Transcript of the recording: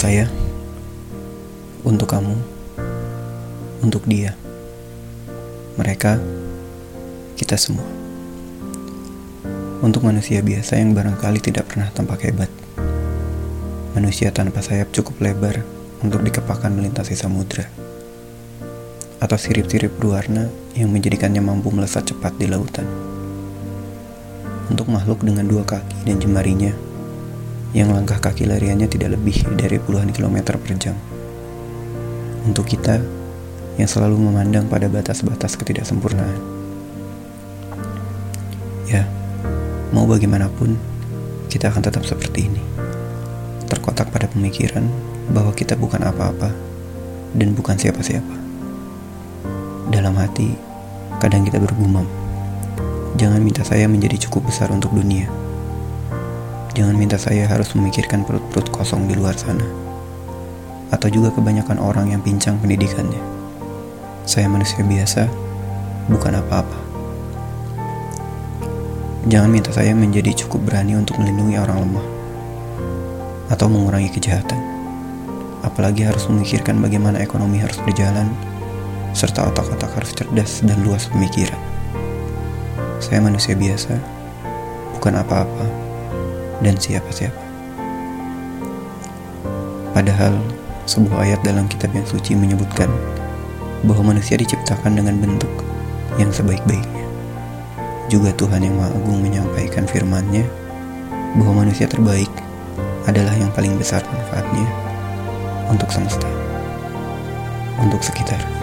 saya, untuk kamu, untuk dia, mereka, kita semua. Untuk manusia biasa yang barangkali tidak pernah tampak hebat, manusia tanpa sayap cukup lebar untuk dikepakkan melintasi samudra, atau sirip-sirip berwarna yang menjadikannya mampu melesat cepat di lautan. Untuk makhluk dengan dua kaki dan jemarinya, yang langkah kaki lariannya tidak lebih dari puluhan kilometer per jam. Untuk kita yang selalu memandang pada batas-batas ketidaksempurnaan. Ya, mau bagaimanapun, kita akan tetap seperti ini. Terkotak pada pemikiran bahwa kita bukan apa-apa dan bukan siapa-siapa. Dalam hati, kadang kita bergumam, jangan minta saya menjadi cukup besar untuk dunia Jangan minta saya harus memikirkan perut-perut kosong di luar sana. Atau juga kebanyakan orang yang pincang pendidikannya. Saya manusia biasa, bukan apa-apa. Jangan minta saya menjadi cukup berani untuk melindungi orang lemah. Atau mengurangi kejahatan. Apalagi harus memikirkan bagaimana ekonomi harus berjalan, serta otak-otak harus cerdas dan luas pemikiran. Saya manusia biasa, bukan apa-apa dan siapa-siapa. Padahal, sebuah ayat dalam kitab yang suci menyebutkan bahwa manusia diciptakan dengan bentuk yang sebaik-baiknya. Juga Tuhan yang Maha Agung menyampaikan firman-Nya bahwa manusia terbaik adalah yang paling besar manfaatnya untuk semesta, untuk sekitar.